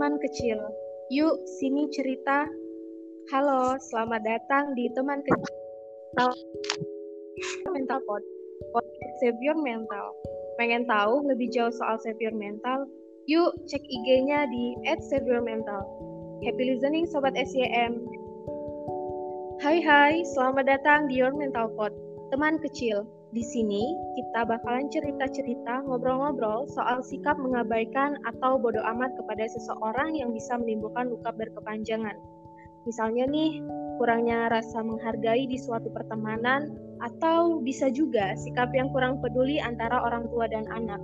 teman kecil. Yuk, sini cerita. Halo, selamat datang di teman kecil. Mental Pod, podcast Savior Mental. Pengen tahu lebih jauh soal Savior Mental? Yuk, cek IG-nya di @saviormental. Happy listening Sobat SYM. Hai hai, selamat datang di Your Mental Pod, teman kecil. Di sini kita bakalan cerita-cerita, ngobrol-ngobrol soal sikap mengabaikan atau bodoh amat kepada seseorang yang bisa menimbulkan luka berkepanjangan. Misalnya nih, kurangnya rasa menghargai di suatu pertemanan, atau bisa juga sikap yang kurang peduli antara orang tua dan anak.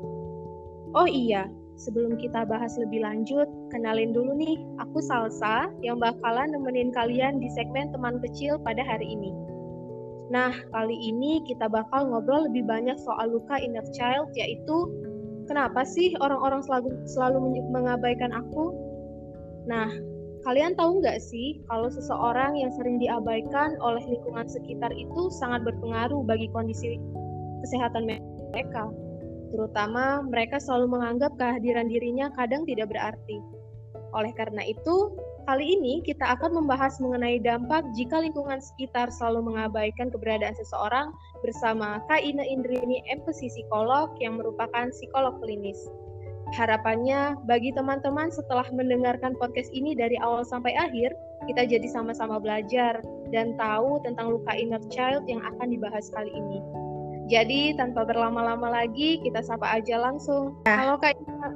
Oh iya, Sebelum kita bahas lebih lanjut, kenalin dulu nih, aku Salsa yang bakalan nemenin kalian di segmen teman kecil pada hari ini. Nah, kali ini kita bakal ngobrol lebih banyak soal luka inner child, yaitu kenapa sih orang-orang selalu, selalu mengabaikan aku? Nah, kalian tahu nggak sih kalau seseorang yang sering diabaikan oleh lingkungan sekitar itu sangat berpengaruh bagi kondisi kesehatan mereka? terutama mereka selalu menganggap kehadiran dirinya kadang tidak berarti. Oleh karena itu, kali ini kita akan membahas mengenai dampak jika lingkungan sekitar selalu mengabaikan keberadaan seseorang bersama Kak Ina Indrini, empati psikolog yang merupakan psikolog klinis. Harapannya bagi teman-teman setelah mendengarkan podcast ini dari awal sampai akhir, kita jadi sama-sama belajar dan tahu tentang luka inner child yang akan dibahas kali ini. Jadi tanpa berlama-lama lagi kita sapa aja langsung. Ya. Halo Kak Ina.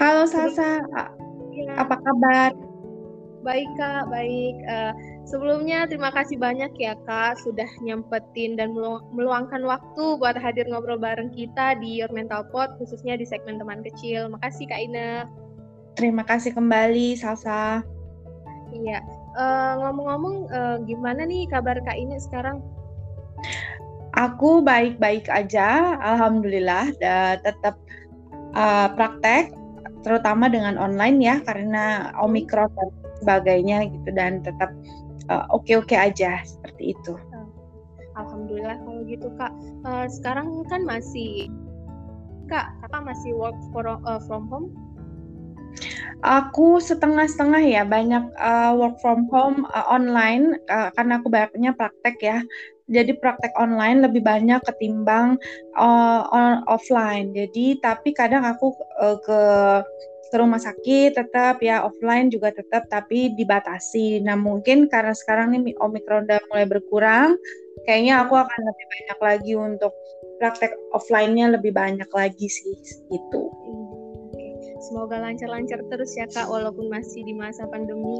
Halo Salsa, ya. apa kabar? Baik Kak, baik. Uh, sebelumnya terima kasih banyak ya Kak sudah nyempetin dan meluangkan waktu buat hadir ngobrol bareng kita di Your Mental Pod khususnya di segmen teman kecil. Makasih Kak Ina. Terima kasih kembali Salsa. Iya. Uh, ngomong-ngomong uh, gimana nih kabar Kak Ina sekarang? Aku baik-baik aja, alhamdulillah. Tetap uh, praktek, terutama dengan online ya, karena omikron dan sebagainya gitu, dan tetap uh, oke-oke aja seperti itu. Alhamdulillah kalau gitu kak. Uh, sekarang kan masih kak, kakak masih work for, uh, from home? Aku setengah-setengah ya, banyak uh, work from home uh, online uh, karena aku banyaknya praktek ya jadi praktek online lebih banyak ketimbang uh, on, offline. Jadi tapi kadang aku uh, ke ke rumah sakit tetap ya offline juga tetap tapi dibatasi. Nah mungkin karena sekarang nih omikron udah mulai berkurang, kayaknya aku akan lebih banyak lagi untuk praktek offline-nya lebih banyak lagi sih gitu. Semoga lancar-lancar terus ya kak walaupun masih di masa pandemi.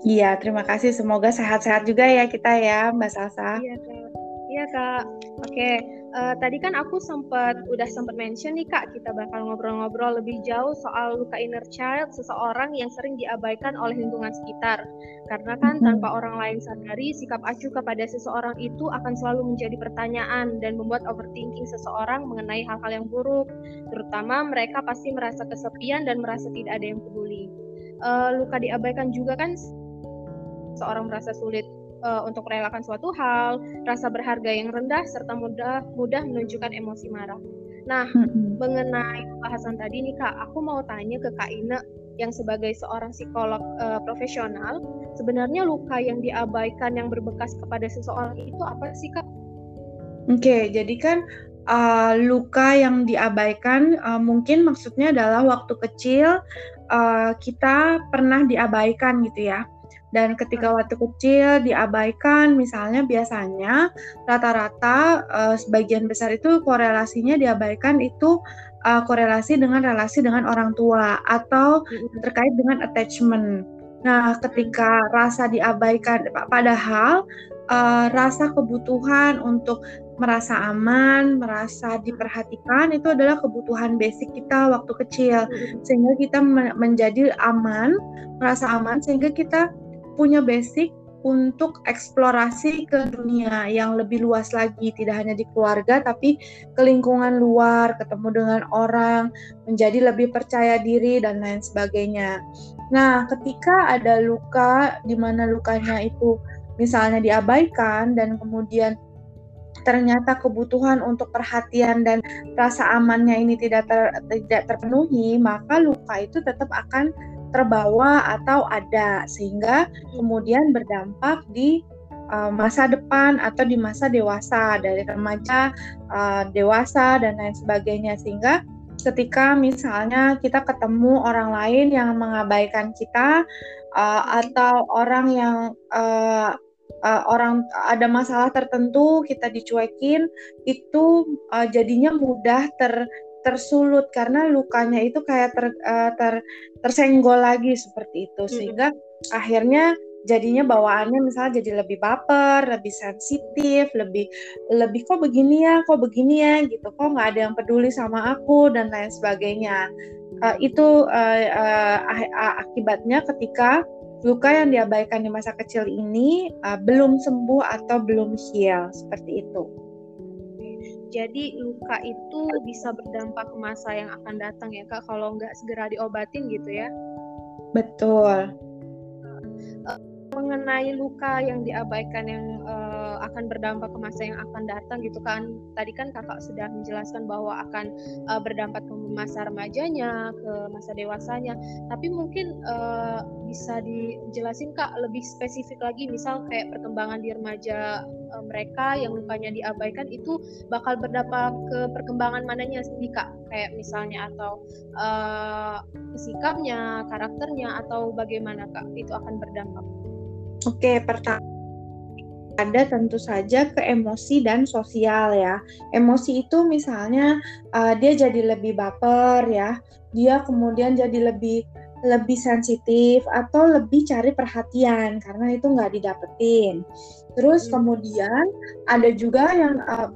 Iya, terima kasih. Semoga sehat-sehat juga ya kita ya, Mbak Salsa. Iya, Kak. Iya, Kak. Oke, uh, tadi kan aku sempat udah sempat mention nih, Kak, kita bakal ngobrol-ngobrol lebih jauh soal luka inner child seseorang yang sering diabaikan oleh lingkungan sekitar. Karena kan hmm. tanpa orang lain sadari, sikap acuh kepada seseorang itu akan selalu menjadi pertanyaan dan membuat overthinking seseorang mengenai hal-hal yang buruk. Terutama mereka pasti merasa kesepian dan merasa tidak ada yang peduli. Uh, luka diabaikan juga kan seorang merasa sulit uh, untuk merelakan suatu hal, rasa berharga yang rendah, serta mudah mudah menunjukkan emosi marah. Nah, hmm. mengenai pembahasan tadi nih Kak, aku mau tanya ke Kak Ina yang sebagai seorang psikolog uh, profesional, sebenarnya luka yang diabaikan yang berbekas kepada seseorang itu apa sih Kak? Oke, okay, jadi kan uh, luka yang diabaikan uh, mungkin maksudnya adalah waktu kecil uh, kita pernah diabaikan gitu ya dan ketika waktu kecil diabaikan misalnya biasanya rata-rata uh, sebagian besar itu korelasinya diabaikan itu uh, korelasi dengan relasi dengan orang tua atau terkait dengan attachment. Nah, ketika rasa diabaikan padahal uh, rasa kebutuhan untuk merasa aman, merasa diperhatikan itu adalah kebutuhan basic kita waktu kecil. Sehingga kita menjadi aman, merasa aman sehingga kita punya basic untuk eksplorasi ke dunia yang lebih luas lagi, tidak hanya di keluarga, tapi ke lingkungan luar, ketemu dengan orang, menjadi lebih percaya diri, dan lain sebagainya. Nah, ketika ada luka, di mana lukanya itu misalnya diabaikan, dan kemudian ternyata kebutuhan untuk perhatian dan rasa amannya ini tidak ter, tidak terpenuhi, maka luka itu tetap akan terbawa atau ada sehingga kemudian berdampak di uh, masa depan atau di masa dewasa dari remaja uh, dewasa dan lain sebagainya. Sehingga ketika misalnya kita ketemu orang lain yang mengabaikan kita uh, atau orang yang uh, uh, orang ada masalah tertentu kita dicuekin itu uh, jadinya mudah ter tersulut karena lukanya itu kayak ter, uh, ter tersenggol lagi seperti itu sehingga hmm. akhirnya jadinya bawaannya misalnya jadi lebih baper, lebih sensitif, lebih lebih kok begini ya, kok begini ya gitu, kok nggak ada yang peduli sama aku dan lain sebagainya. Uh, itu uh, uh, akibatnya ketika luka yang diabaikan di masa kecil ini uh, belum sembuh atau belum heal seperti itu. Jadi luka itu bisa berdampak ke masa yang akan datang ya kak kalau nggak segera diobatin gitu ya? Betul mengenai luka yang diabaikan yang uh, akan berdampak ke masa yang akan datang gitu kan tadi kan kakak sudah menjelaskan bahwa akan uh, berdampak ke masa remajanya ke masa dewasanya tapi mungkin uh, bisa dijelasin kak lebih spesifik lagi misal kayak perkembangan di remaja uh, mereka yang lukanya diabaikan itu bakal berdampak ke perkembangan mananya sih kak. Kayak misalnya atau uh, sikapnya karakternya atau bagaimana kak itu akan berdampak. Oke, pertama ada tentu saja ke emosi dan sosial ya. Emosi itu misalnya uh, dia jadi lebih baper ya, dia kemudian jadi lebih lebih sensitif atau lebih cari perhatian karena itu nggak didapetin. Terus hmm. kemudian ada juga yang uh,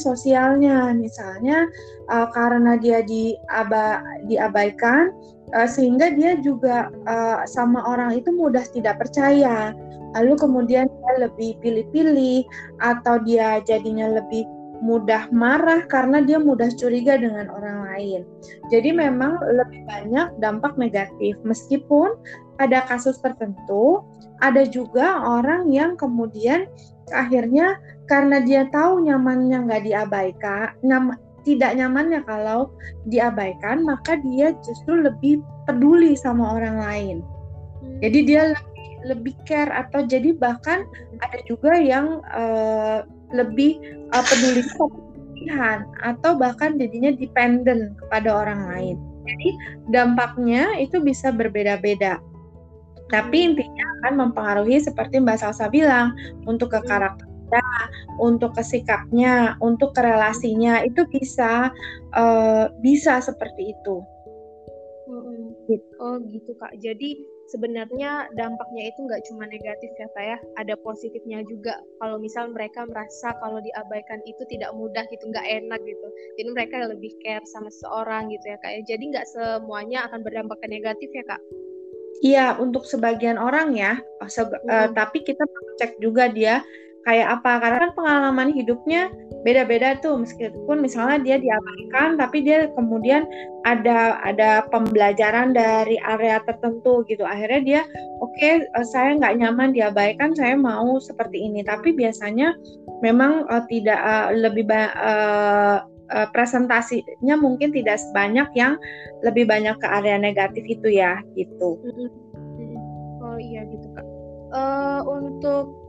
sosialnya, misalnya uh, karena dia diaba, diabaikan, uh, sehingga dia juga uh, sama orang itu mudah tidak percaya lalu kemudian dia lebih pilih-pilih atau dia jadinya lebih mudah marah karena dia mudah curiga dengan orang lain. Jadi memang lebih banyak dampak negatif meskipun pada kasus tertentu ada juga orang yang kemudian akhirnya karena dia tahu nyamannya nggak diabaikan, nyam, tidak nyamannya kalau diabaikan, maka dia justru lebih peduli sama orang lain. Hmm. Jadi dia lebih, lebih care atau jadi bahkan ada juga yang uh, lebih uh, peduli pilihan atau bahkan jadinya dependent kepada orang lain. Jadi dampaknya itu bisa berbeda-beda. Tapi intinya akan mempengaruhi seperti Mbak Salsa bilang untuk ke karakter untuk kesikapnya, untuk kerelasinya itu bisa uh, bisa seperti itu. Hmm. Oh gitu kak. Jadi sebenarnya dampaknya itu nggak cuma negatif ya kak ya, ada positifnya juga. Kalau misal mereka merasa kalau diabaikan itu tidak mudah gitu, nggak enak gitu. Jadi mereka lebih care sama seorang gitu ya kak ya. Jadi nggak semuanya akan berdampak ke negatif ya kak. Iya, untuk sebagian orang ya, hmm. uh, tapi kita cek juga dia kayak apa karena kan pengalaman hidupnya beda-beda tuh. Meskipun misalnya dia diabaikan tapi dia kemudian ada ada pembelajaran dari area tertentu gitu. Akhirnya dia oke okay, eh, saya nggak nyaman diabaikan saya mau seperti ini. Tapi biasanya memang uh, tidak uh, lebih uh, uh, presentasinya mungkin tidak sebanyak yang lebih banyak ke area negatif itu ya gitu. Oh iya gitu kak. Uh, untuk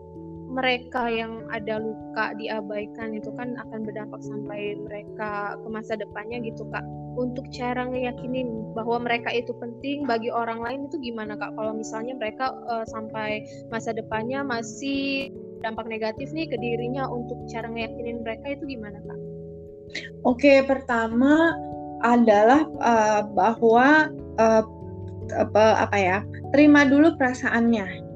mereka yang ada luka diabaikan itu kan akan berdampak sampai mereka ke masa depannya gitu kak. Untuk cara ngeyakinin bahwa mereka itu penting bagi orang lain itu gimana kak? Kalau misalnya mereka uh, sampai masa depannya masih dampak negatif nih ke dirinya untuk cara ngeyakinin mereka itu gimana kak? Oke pertama adalah uh, bahwa uh, apa, apa ya terima dulu perasaannya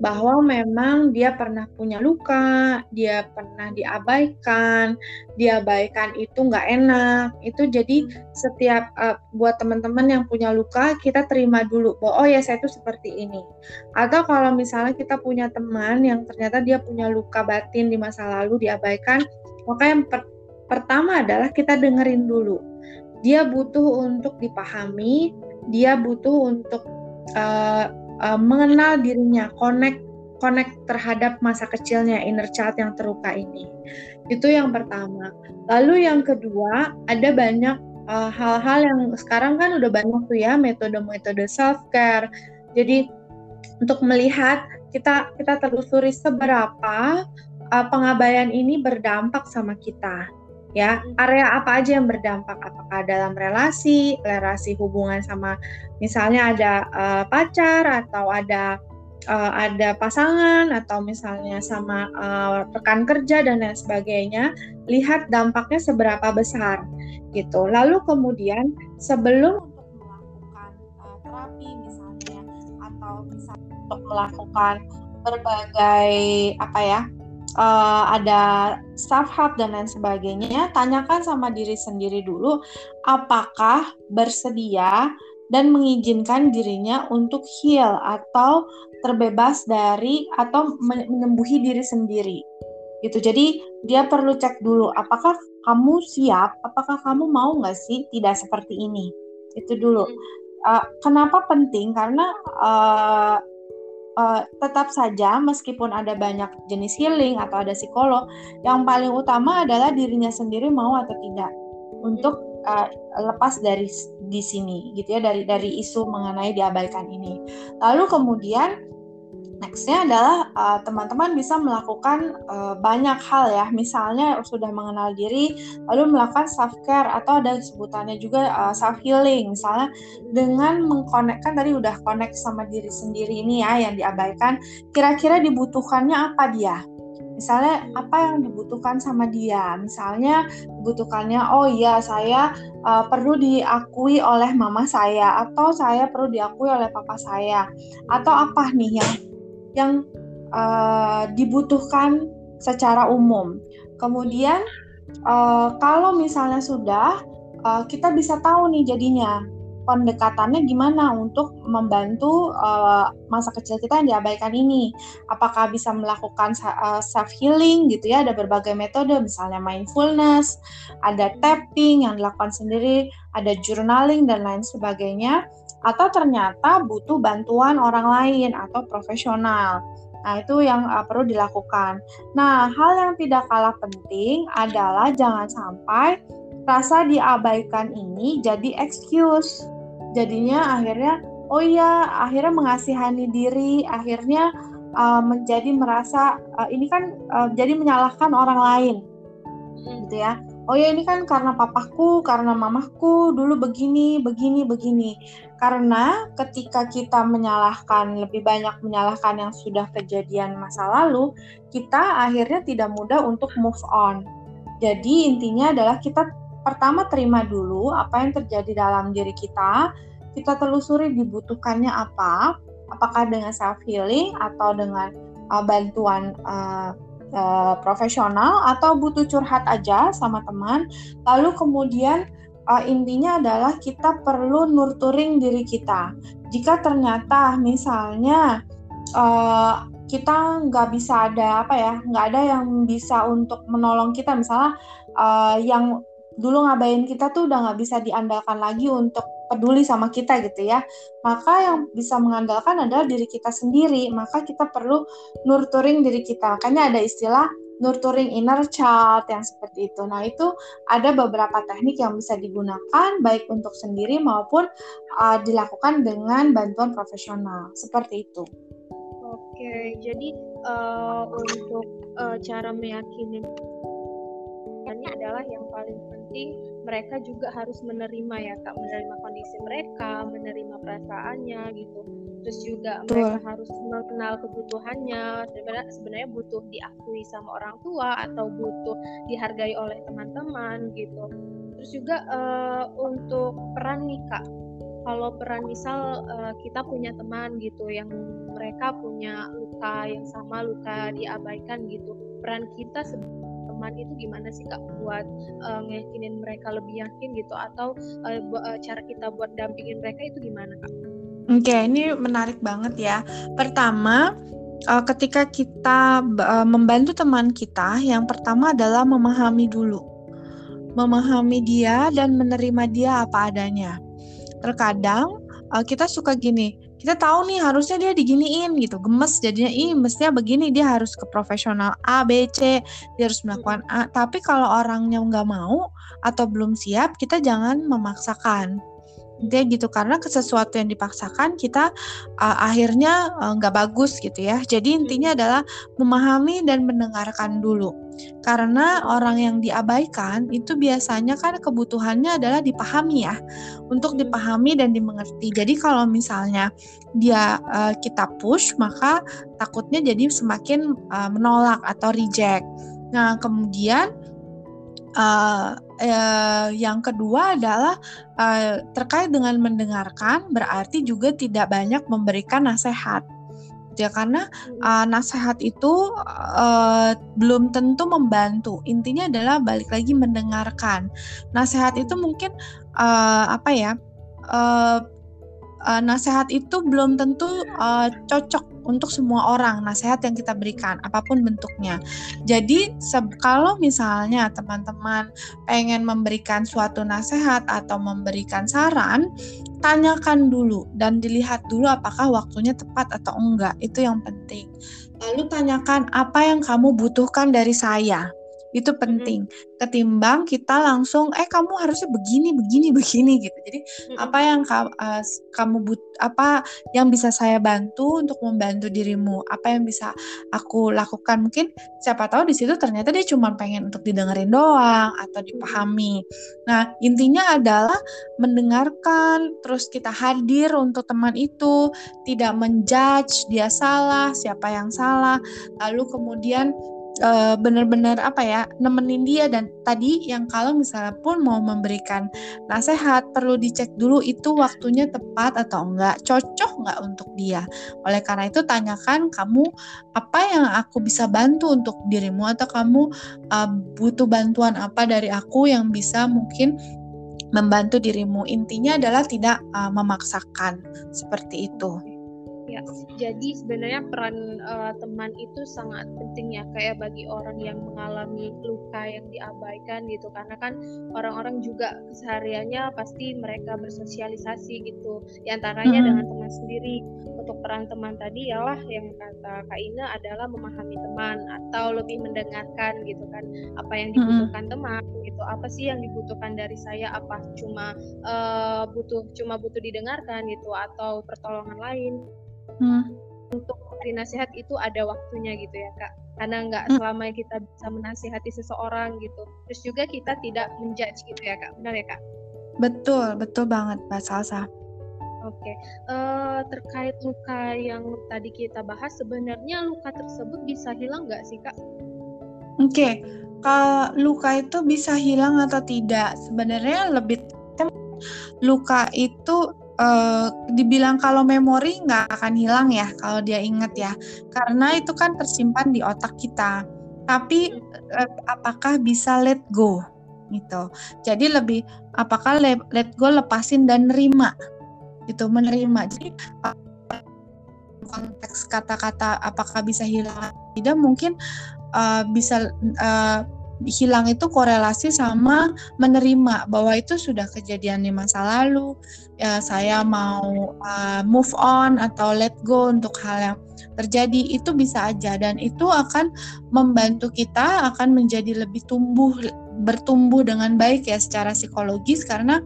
bahwa memang dia pernah punya luka, dia pernah diabaikan, diabaikan itu nggak enak. Itu jadi setiap uh, buat teman-teman yang punya luka kita terima dulu bahwa oh ya saya itu seperti ini. Atau kalau misalnya kita punya teman yang ternyata dia punya luka batin di masa lalu diabaikan, maka yang per pertama adalah kita dengerin dulu. Dia butuh untuk dipahami, dia butuh untuk uh, uh, mengenal dirinya, connect connect terhadap masa kecilnya inner child yang terluka ini. Itu yang pertama. Lalu yang kedua, ada banyak uh, hal-hal yang sekarang kan udah banyak tuh ya metode-metode self care. Jadi untuk melihat kita kita telusuri seberapa uh, pengabaian ini berdampak sama kita ya area apa aja yang berdampak? Apakah dalam relasi relasi hubungan sama misalnya ada uh, pacar atau ada uh, ada pasangan atau misalnya sama uh, rekan kerja dan lain sebagainya lihat dampaknya seberapa besar gitu. Lalu kemudian sebelum untuk melakukan uh, terapi misalnya atau misalnya untuk melakukan berbagai apa ya uh, ada self help dan lain sebagainya, tanyakan sama diri sendiri dulu apakah bersedia dan mengizinkan dirinya untuk heal atau terbebas dari atau menyembuhi diri sendiri. Gitu. Jadi dia perlu cek dulu apakah kamu siap, apakah kamu mau nggak sih tidak seperti ini. Itu dulu. Uh, kenapa penting? Karena uh, uh, tetap saja meskipun ada banyak jenis healing atau ada psikolog, yang paling utama adalah dirinya sendiri mau atau tidak untuk uh, lepas dari di sini gitu ya dari dari isu mengenai diabaikan ini. Lalu kemudian Nextnya adalah uh, teman-teman bisa melakukan uh, banyak hal ya, misalnya sudah mengenal diri, lalu melakukan self care atau ada sebutannya juga uh, self healing, misalnya dengan mengkonekkan tadi udah connect sama diri sendiri ini ya yang diabaikan, kira-kira dibutuhkannya apa dia? Misalnya apa yang dibutuhkan sama dia? Misalnya dibutuhkannya, oh iya saya uh, perlu diakui oleh mama saya atau saya perlu diakui oleh papa saya atau apa nih yang yang uh, dibutuhkan secara umum. Kemudian uh, kalau misalnya sudah uh, kita bisa tahu nih jadinya pendekatannya gimana untuk membantu uh, masa kecil kita yang diabaikan ini. Apakah bisa melakukan self healing gitu ya? Ada berbagai metode, misalnya mindfulness, ada tapping yang dilakukan sendiri, ada journaling dan lain sebagainya atau ternyata butuh bantuan orang lain atau profesional. Nah, itu yang uh, perlu dilakukan. Nah, hal yang tidak kalah penting adalah jangan sampai rasa diabaikan ini jadi excuse. Jadinya akhirnya oh iya, akhirnya mengasihani diri, akhirnya uh, menjadi merasa uh, ini kan uh, jadi menyalahkan orang lain. Gitu ya oh ya ini kan karena papaku, karena mamahku dulu begini, begini, begini. Karena ketika kita menyalahkan, lebih banyak menyalahkan yang sudah kejadian masa lalu, kita akhirnya tidak mudah untuk move on. Jadi intinya adalah kita pertama terima dulu apa yang terjadi dalam diri kita, kita telusuri dibutuhkannya apa, apakah dengan self healing atau dengan uh, bantuan uh, uh, profesional atau butuh curhat aja sama teman. Lalu kemudian uh, intinya adalah kita perlu nurturing diri kita. Jika ternyata misalnya uh, kita nggak bisa ada apa ya, nggak ada yang bisa untuk menolong kita, misalnya uh, yang dulu ngabain kita tuh udah nggak bisa diandalkan lagi untuk peduli sama kita gitu ya. Maka yang bisa mengandalkan adalah diri kita sendiri. Maka kita perlu nurturing diri kita. Makanya ada istilah nurturing inner child yang seperti itu. Nah, itu ada beberapa teknik yang bisa digunakan baik untuk sendiri maupun uh, dilakukan dengan bantuan profesional. Seperti itu. Oke, jadi uh, untuk uh, cara meyakini adalah yang paling penting mereka juga harus menerima ya kak menerima kondisi mereka menerima perasaannya gitu terus juga Betul. mereka harus mengenal kebutuhannya sebenarnya sebenarnya butuh diakui sama orang tua atau butuh dihargai oleh teman-teman gitu terus juga uh, untuk peran nih kak kalau peran misal uh, kita punya teman gitu yang mereka punya luka yang sama luka diabaikan gitu peran kita sebenarnya teman itu gimana sih kak buat uh, ngeyakinin mereka lebih yakin gitu atau uh, cara kita buat dampingin mereka itu gimana kak? Oke, okay, ini menarik banget ya. Pertama, uh, ketika kita uh, membantu teman kita, yang pertama adalah memahami dulu, memahami dia dan menerima dia apa adanya. Terkadang uh, kita suka gini, kita tahu nih harusnya dia diginiin gitu. Gemes jadinya ih mestinya begini dia harus ke profesional A B C dia harus melakukan A. Tapi kalau orangnya nggak mau atau belum siap kita jangan memaksakan dia gitu. Karena ke sesuatu yang dipaksakan kita uh, akhirnya nggak uh, bagus gitu ya. Jadi intinya adalah memahami dan mendengarkan dulu. Karena orang yang diabaikan itu biasanya kan kebutuhannya adalah dipahami ya. Untuk dipahami dan dimengerti. Jadi kalau misalnya dia uh, kita push maka takutnya jadi semakin uh, menolak atau reject. Nah kemudian uh, uh, yang kedua adalah uh, terkait dengan mendengarkan berarti juga tidak banyak memberikan nasihat ya karena uh, nasihat itu uh, belum tentu membantu. Intinya adalah balik lagi mendengarkan. Nasihat itu mungkin uh, apa ya uh, uh, nasihat itu belum tentu uh, cocok untuk semua orang nasihat yang kita berikan apa pun bentuknya. Jadi kalau misalnya teman-teman pengen memberikan suatu nasihat atau memberikan saran, tanyakan dulu dan dilihat dulu apakah waktunya tepat atau enggak. Itu yang penting. Lalu tanyakan apa yang kamu butuhkan dari saya itu penting. Mm-hmm. ketimbang kita langsung eh kamu harusnya begini begini begini gitu. Jadi mm-hmm. apa yang ka, uh, kamu but apa yang bisa saya bantu untuk membantu dirimu? Apa yang bisa aku lakukan? Mungkin siapa tahu di situ ternyata dia cuma pengen untuk didengerin doang atau dipahami. Nah intinya adalah mendengarkan terus kita hadir untuk teman itu. Tidak menjudge dia salah siapa yang salah. Lalu kemudian uh, benar-benar apa ya nemenin dia. Dan tadi yang kalau misalnya pun mau memberikan nasihat perlu dicek dulu itu waktunya tepat atau enggak. Cocok enggak untuk dia? Oleh karena itu tanyakan kamu apa yang aku bisa bantu untuk dirimu? Atau kamu uh, butuh bantuan apa dari aku yang bisa mungkin membantu dirimu? Intinya adalah tidak uh, memaksakan. Seperti itu ya jadi sebenarnya peran uh, teman itu sangat penting ya kayak bagi orang yang mengalami luka yang diabaikan gitu. Karena kan orang-orang juga kesehariannya pasti mereka bersosialisasi gitu. Di antaranya hmm. dengan teman sendiri. Untuk peran teman tadi ialah yang kata Kak Ina adalah memahami teman atau lebih mendengarkan gitu kan. Apa yang dibutuhkan hmm. teman gitu. Apa sih yang dibutuhkan dari saya? Apa cuma uh, butuh cuma butuh didengarkan gitu atau pertolongan lain hmm. untuk memberi nasihat itu ada waktunya gitu ya kak karena nggak hmm. selama kita bisa menasihati seseorang gitu terus juga kita tidak menjudge gitu ya kak benar ya kak betul betul banget mbak Salsa Oke, okay. uh, eh, terkait luka yang tadi kita bahas, sebenarnya luka tersebut bisa hilang nggak sih kak? Oke, okay. kalau luka itu bisa hilang atau tidak, sebenarnya lebih luka itu uh, dibilang kalau memori nggak akan hilang ya kalau dia ingat ya. Karena itu kan tersimpan di otak kita. Tapi uh, apakah bisa let go? Gitu. Jadi lebih apakah let, let go lepasin dan nerima? Gitu menerima. Jadi konteks kata-kata apakah bisa hilang tidak mungkin uh, bisa uh, hilang itu korelasi sama menerima bahwa itu sudah kejadian di masa lalu ya saya mau uh, move on atau let go untuk hal yang terjadi itu bisa aja. Dan itu akan membantu kita akan menjadi lebih tumbuh bertumbuh dengan baik ya secara psikologis karena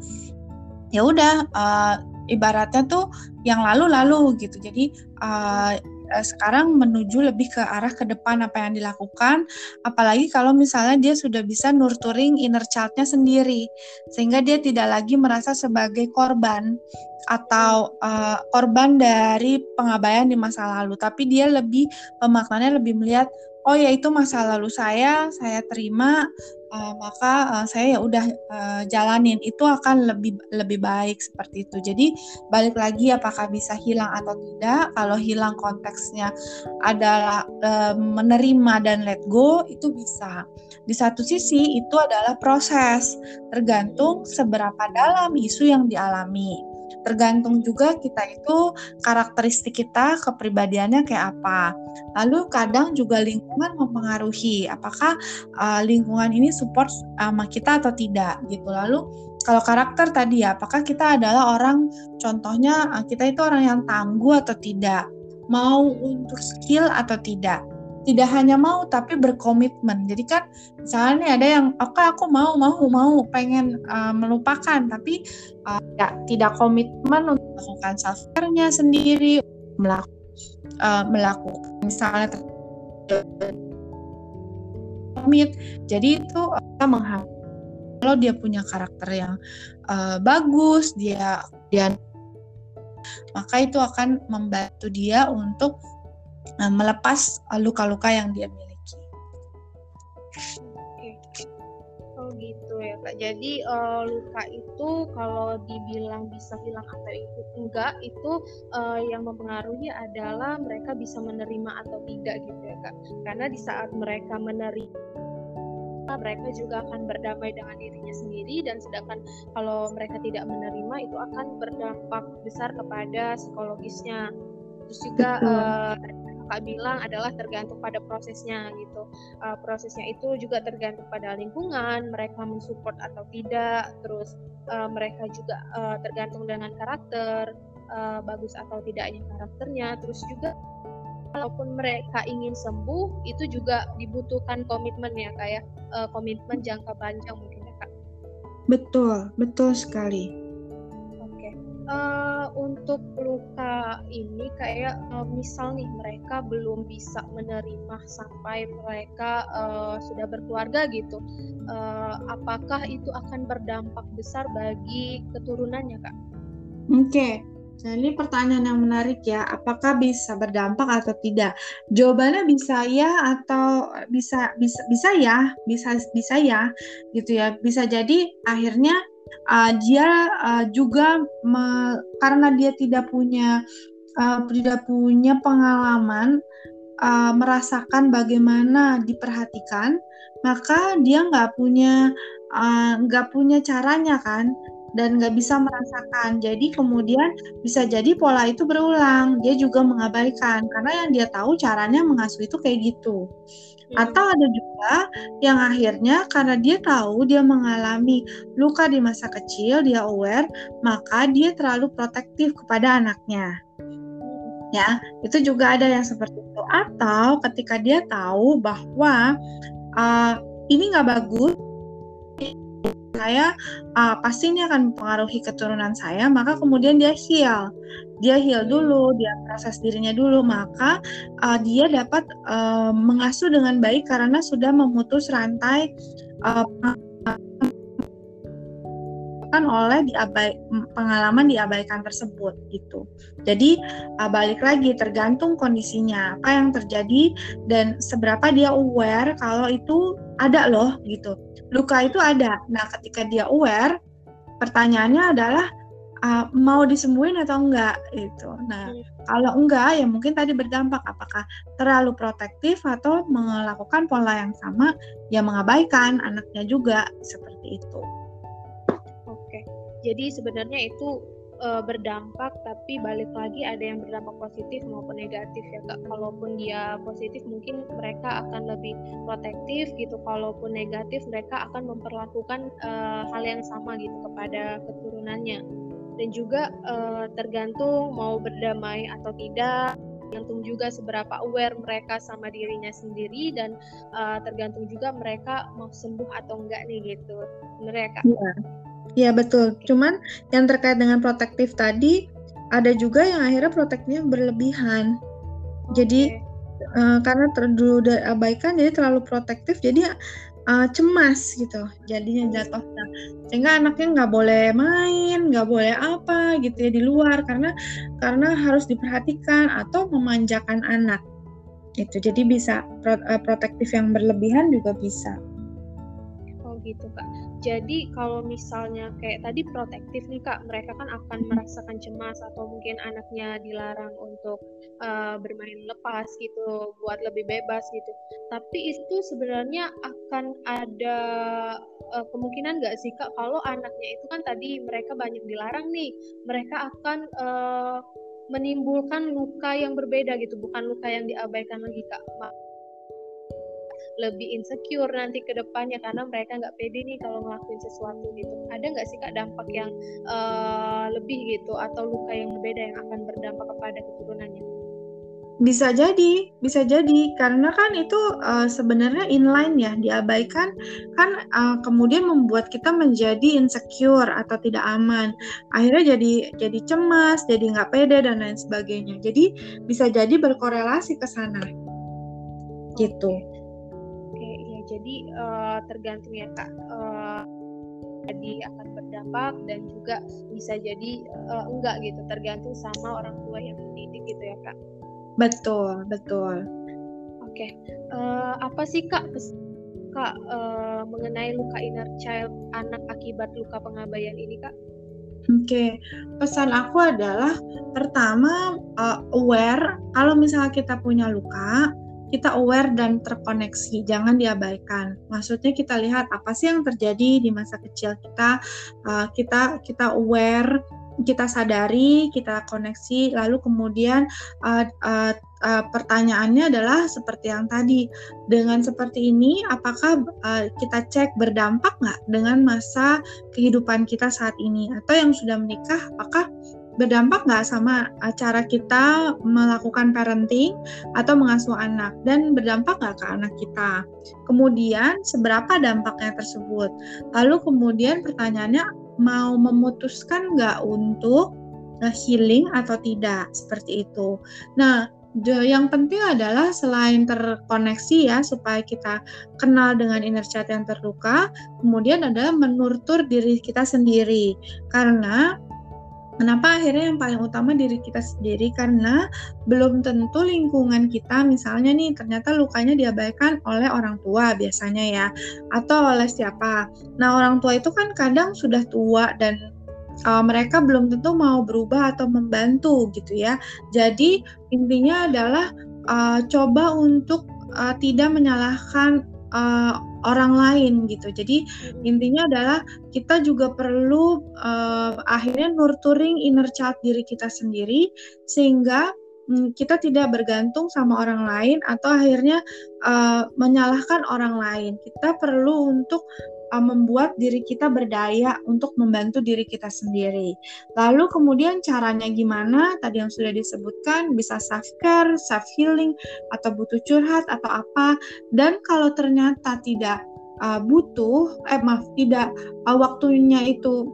ya udah uh, ibaratnya tuh yang lalu-lalu gitu. Jadi uh, uh, sekarang menuju lebih ke arah ke depan apa yang dilakukan. Apalagi kalau misalnya dia sudah bisa nurturing inner childnya sendiri. Sehingga dia tidak lagi merasa sebagai korban atau uh, korban dari pengabaian di masa lalu. Tapi dia lebih pemaknanya lebih melihat oh ya itu masa lalu saya saya terima uh, maka uh, saya ya udah uh, jalanin itu akan lebih lebih baik seperti itu. Jadi balik lagi apakah bisa hilang atau tidak? Kalau hilang konteksnya adalah uh, menerima dan let go itu bisa. Di satu sisi itu adalah proses tergantung seberapa dalam isu yang dialami tergantung juga kita itu karakteristik kita kepribadiannya kayak apa. Lalu kadang juga lingkungan mempengaruhi apakah uh, lingkungan ini support sama kita atau tidak gitu. Lalu kalau karakter tadi ya, apakah kita adalah orang, contohnya ah, kita itu orang yang tangguh atau tidak, mau untuk skill atau tidak. Tidak hanya mau tapi berkomitmen. Jadi kan misalnya ada yang oke okay, aku mau mau mau pengen uh, melupakan tapi uh, ya, tidak komitmen untuk melakukan self care-nya sendiri, melakukan uh, melakukan misalnya komit. Jadi itu kita kalau dia punya karakter yang uh, bagus, dia dia maka itu akan membantu dia untuk melepas luka-luka yang dia miliki. Oh gitu ya kak. Jadi uh, luka itu kalau dibilang bisa hilang atau itu enggak, itu uh, yang mempengaruhi adalah mereka bisa menerima atau tidak gitu ya kak. Karena di saat mereka menerima mereka juga akan berdamai dengan dirinya sendiri dan sedangkan kalau mereka tidak menerima itu akan berdampak besar kepada psikologisnya terus juga uh, kakak bilang adalah tergantung pada prosesnya gitu. Uh, prosesnya itu juga tergantung pada lingkungan mereka mensupport atau tidak terus uh, mereka juga uh, tergantung dengan karakter uh, bagus atau tidaknya karakternya terus juga kalaupun mereka ingin sembuh itu juga dibutuhkan komitmen ya kak ya. Uh, komitmen jangka panjang mungkin ya kak. Betul betul sekali. Eh, untuk luka ini kayak uh, misal nih mereka belum bisa menerima sampai mereka uh, sudah berkeluarga gitu uh, apakah itu akan berdampak besar bagi keturunannya kak oke okay. Nah, ini pertanyaan yang menarik ya. Apakah bisa berdampak atau tidak? Jawabannya bisa ya atau bisa bisa bisa ya, bisa bisa ya, gitu ya. Bisa jadi akhirnya uh, dia uh, juga me, karena dia tidak punya uh, tidak punya pengalaman uh, merasakan bagaimana diperhatikan, maka dia nggak punya nggak uh, punya caranya kan dan nggak bisa merasakan. Jadi kemudian bisa jadi pola itu berulang. Dia juga mengabaikan karena yang dia tahu caranya mengasuh itu kayak gitu. Hmm. Atau ada juga yang akhirnya karena dia tahu dia mengalami luka di masa kecil, dia aware, maka dia terlalu protektif kepada anaknya. Ya, itu juga ada yang seperti itu. Atau ketika dia tahu bahwa uh, ini nggak bagus, saya uh, pasti ini akan mempengaruhi keturunan saya, maka kemudian dia heal. Dia heal dulu, dia proses dirinya dulu, maka uh, dia dapat uh, mengasuh dengan baik karena sudah memutus rantai uh, kan oleh diabai, pengalaman diabaikan tersebut gitu. Jadi uh, balik lagi tergantung kondisinya apa yang terjadi dan seberapa dia aware kalau itu ada loh gitu luka itu ada. Nah, ketika dia aware, pertanyaannya adalah uh, mau disembuhin atau enggak itu. Nah, hmm. kalau enggak ya mungkin tadi berdampak apakah terlalu protektif atau melakukan pola yang sama yang mengabaikan anaknya juga seperti itu. Jadi sebenarnya itu uh, berdampak tapi balik lagi ada yang berdampak positif maupun negatif ya kak. Kalaupun dia positif mungkin mereka akan lebih protektif gitu. Kalaupun negatif mereka akan memperlakukan uh, hal yang sama gitu kepada keturunannya. Dan juga uh, tergantung mau berdamai atau tidak tergantung juga seberapa aware mereka sama dirinya sendiri dan uh, tergantung juga mereka mau sembuh atau enggak nih gitu. Mereka ya. Iya betul. Cuman yang terkait dengan protektif tadi ada juga yang akhirnya protektifnya berlebihan. Okay. Jadi uh, karena dulu abaikan jadi terlalu protektif jadi uh, cemas gitu jadinya jatuhnya sehingga anaknya nggak boleh main nggak boleh apa gitu ya di luar karena karena harus diperhatikan atau memanjakan anak itu jadi bisa uh, protektif yang berlebihan juga bisa gitu kak. Jadi kalau misalnya kayak tadi protektif nih kak, mereka kan akan merasakan cemas atau mungkin anaknya dilarang untuk uh, bermain lepas gitu, buat lebih bebas gitu. Tapi itu sebenarnya akan ada uh, kemungkinan nggak sih kak kalau anaknya itu kan tadi mereka banyak dilarang nih, mereka akan uh, menimbulkan luka yang berbeda gitu, bukan luka yang diabaikan lagi kak lebih insecure nanti ke depannya karena mereka nggak pede nih kalau ngelakuin sesuatu gitu ada nggak sih kak dampak yang uh, lebih gitu atau luka yang berbeda yang akan berdampak kepada keturunannya bisa jadi, bisa jadi karena kan itu uh, sebenarnya inline ya, diabaikan kan uh, kemudian membuat kita menjadi insecure atau tidak aman. Akhirnya jadi jadi cemas, jadi nggak pede dan lain sebagainya. Jadi bisa jadi berkorelasi ke sana. Gitu. Jadi uh, tergantung ya Kak. Uh, jadi akan berdampak dan juga bisa jadi uh, enggak gitu tergantung sama orang tua yang mendidik gitu ya kak. Betul, betul. Oke, okay. uh, apa sih kak kak uh, mengenai luka inner child anak akibat luka pengabaian ini kak? Oke, okay. pesan aku adalah pertama uh, aware kalau misalnya kita punya luka, kita aware dan terkoneksi, jangan diabaikan. Maksudnya kita lihat apa sih yang terjadi di masa kecil kita, uh, kita kita aware kita sadari, kita koneksi, lalu kemudian uh, uh, uh, pertanyaannya adalah seperti yang tadi, dengan seperti ini, apakah uh, kita cek berdampak nggak dengan masa kehidupan kita saat ini, atau yang sudah menikah, apakah berdampak nggak sama cara kita melakukan parenting atau mengasuh anak dan berdampak nggak ke anak kita. Kemudian seberapa dampaknya tersebut. Lalu kemudian pertanyaannya mau memutuskan nggak untuk healing atau tidak seperti itu. Nah, yang penting adalah selain terkoneksi ya supaya kita kenal dengan inner child yang terluka, kemudian adalah menurtur diri kita sendiri. Karena Kenapa akhirnya yang paling utama diri kita sendiri karena belum tentu lingkungan kita misalnya nih ternyata lukanya diabaikan oleh orang tua biasanya ya atau oleh siapa. Nah, orang tua itu kan kadang sudah tua dan uh, mereka belum tentu mau berubah atau membantu gitu ya. Jadi intinya adalah uh, coba untuk uh, tidak menyalahkan orang lain gitu. Jadi intinya adalah kita juga perlu uh, akhirnya nurturing inner child diri kita sendiri sehingga um, kita tidak bergantung sama orang lain atau akhirnya uh, menyalahkan orang lain. Kita perlu untuk uh, membuat diri kita berdaya untuk membantu diri kita sendiri. Lalu kemudian caranya gimana? Tadi yang sudah disebutkan bisa self care, self healing atau butuh curhat atau apa. Dan kalau ternyata tidak uh, butuh, eh maaf tidak uh, waktunya itu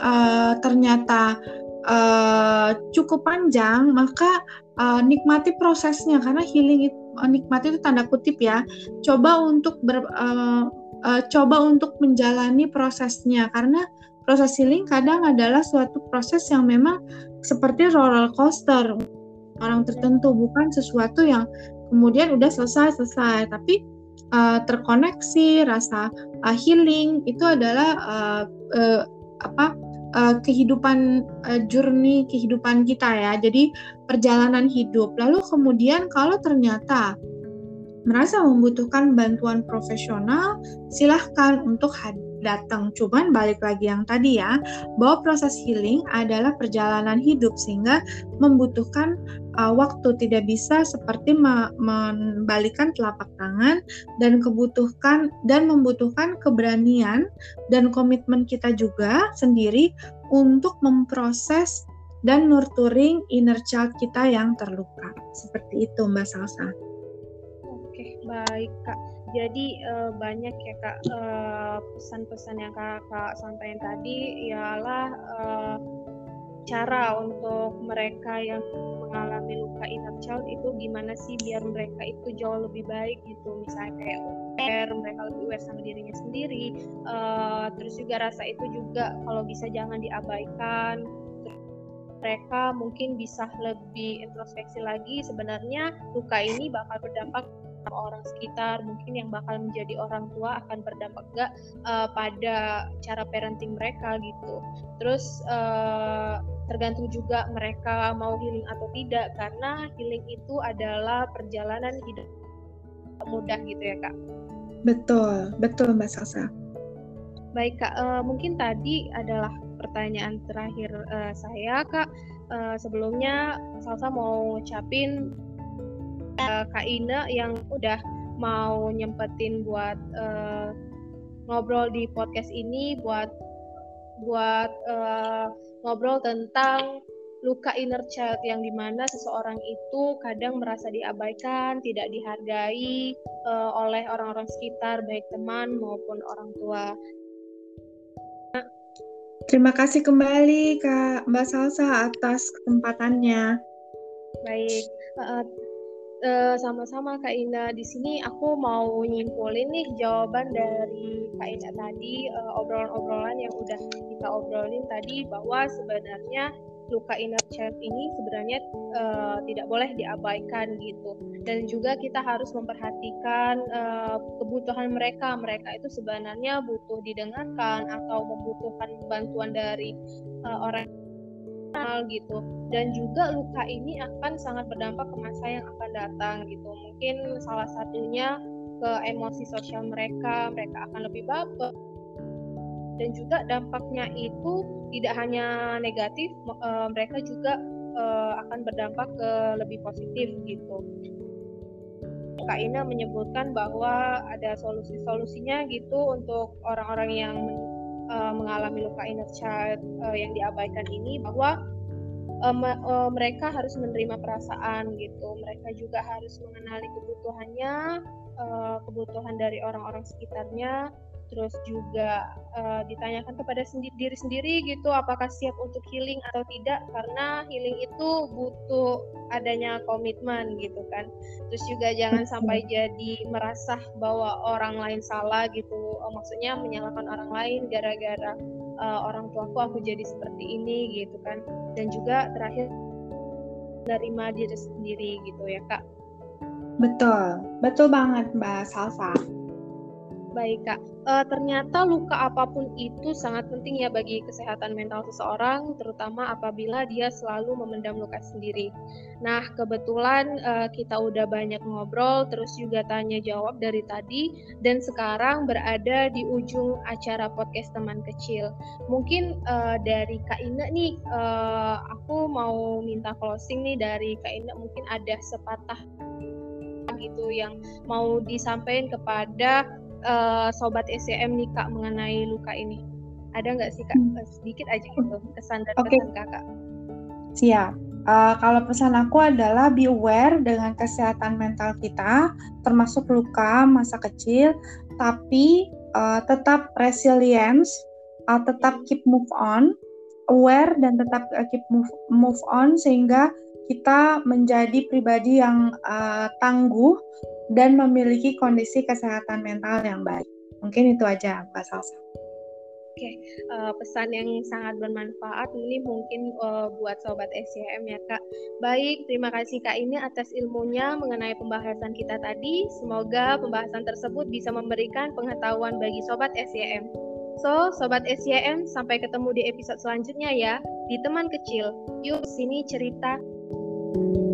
uh, ternyata uh, cukup panjang, maka uh, nikmati prosesnya karena healing itu nikmati itu tanda kutip ya. Coba untuk ber, uh, uh, coba untuk menjalani prosesnya. Karena proses healing kadang adalah suatu proses yang memang seperti roller coaster. Orang tertentu bukan sesuatu yang kemudian udah selesai selesai tapi uh, terkoneksi rasa uh, healing itu adalah uh, uh, apa uh, kehidupan uh, journey kehidupan kita ya. Jadi perjalanan hidup. Lalu kemudian kalau ternyata merasa membutuhkan bantuan profesional, silahkan untuk datang. Cuman balik lagi yang tadi ya, bahwa proses healing adalah perjalanan hidup sehingga membutuhkan uh, waktu tidak bisa seperti membalikan telapak tangan dan kebutuhkan dan membutuhkan keberanian dan komitmen kita juga sendiri untuk memproses dan nurturing inner child kita yang terluka. Seperti itu Mbak Salsa. Baik Kak, jadi uh, banyak ya Kak uh, pesan-pesan yang Kakak sampaikan tadi ialah uh, cara untuk mereka yang mengalami luka inner child itu gimana sih biar mereka itu jauh lebih baik gitu. Misalnya kayak aware mereka lebih aware sama dirinya sendiri uh, terus juga rasa itu juga kalau bisa jangan diabaikan. Mereka mungkin bisa lebih introspeksi lagi sebenarnya luka ini bakal berdampak orang sekitar mungkin yang bakal menjadi orang tua akan berdampak gak uh, pada cara parenting mereka gitu. Terus uh, tergantung juga mereka mau healing atau tidak karena healing itu adalah perjalanan hidup mudah gitu ya kak. Betul betul mbak Salsa. Baik kak uh, mungkin tadi adalah pertanyaan terakhir uh, saya kak. Uh, sebelumnya Salsa mau ngucapin uh, Kak Ina yang udah mau nyempetin buat uh, ngobrol di podcast ini buat buat uh, ngobrol tentang luka inner child yang di mana seseorang itu kadang merasa diabaikan, tidak dihargai uh, oleh orang-orang sekitar, baik teman maupun orang tua. Terima kasih kembali Kak Mbak Salsa atas kesempatannya. Baik, uh, uh, sama-sama Kak Ina. Di sini aku mau nyimpulin nih jawaban dari Kak Ina tadi, uh, obrolan-obrolan yang udah kita obrolin tadi bahwa sebenarnya luka inner child ini sebenarnya uh, tidak boleh diabaikan gitu dan juga kita harus memperhatikan uh, kebutuhan mereka mereka itu sebenarnya butuh didengarkan atau membutuhkan bantuan dari uh, orang gitu. Dan juga luka ini akan sangat berdampak ke masa yang akan datang gitu. Mungkin salah satunya ke emosi sosial mereka mereka akan lebih baper. Dan juga dampaknya itu tidak hanya negatif uh, mereka juga uh, akan berdampak ke lebih positif gitu. Kak Ina menyebutkan bahwa ada solusi-solusinya gitu untuk orang-orang yang uh, mengalami luka inner child uh, yang diabaikan ini bahwa uh, uh, mereka harus menerima perasaan gitu. Mereka juga harus mengenali kebutuhannya uh, kebutuhan dari orang-orang sekitarnya terus juga uh, ditanyakan kepada sendi diri sendiri gitu apakah siap untuk healing atau tidak karena healing itu butuh adanya komitmen gitu kan. Terus juga jangan sampai jadi merasa bahwa orang lain salah gitu. Oh, maksudnya menyalahkan orang lain gara-gara uh, orang tuaku aku jadi seperti ini gitu kan. Dan juga terakhir menerima diri sendiri gitu ya kak. Betul. Betul banget mbak Salsa baik kak uh, ternyata luka apa pun itu sangat penting ya bagi kesehatan mental seseorang, terutama apabila dia selalu memendam luka sendiri. Nah, kebetulan uh, kita udah banyak ngobrol, terus juga tanya jawab dari tadi, dan sekarang berada di ujung acara podcast teman kecil. Mungkin uh, dari Kak Ina nih, uh, aku mau minta closing nih dari Kak Ina, mungkin ada sepatah gitu yang mau disampaikan kepada uh, sobat SCM nih kak mengenai luka ini? Ada nggak sih kak hmm. sedikit aja gitu kesan dan okay. pesan kakak? Siap. Uh, kalau pesan aku adalah be aware dengan kesehatan mental kita, termasuk luka masa kecil, tapi uh, tetap resilience, uh, tetap keep move on, aware dan tetap keep move move on sehingga kita menjadi pribadi yang uh, tangguh dan memiliki kondisi kesehatan mental yang baik. Mungkin itu aja Mbak Salsa. Oke, uh, pesan yang sangat bermanfaat ini mungkin uh, buat sobat SCM ya Kak. Baik, terima kasih Kak ini atas ilmunya mengenai pembahasan kita tadi. Semoga pembahasan tersebut bisa memberikan pengetahuan bagi sobat SCM. So, sobat SCM, sampai ketemu di episode selanjutnya ya di teman kecil. Yuk sini cerita. thank you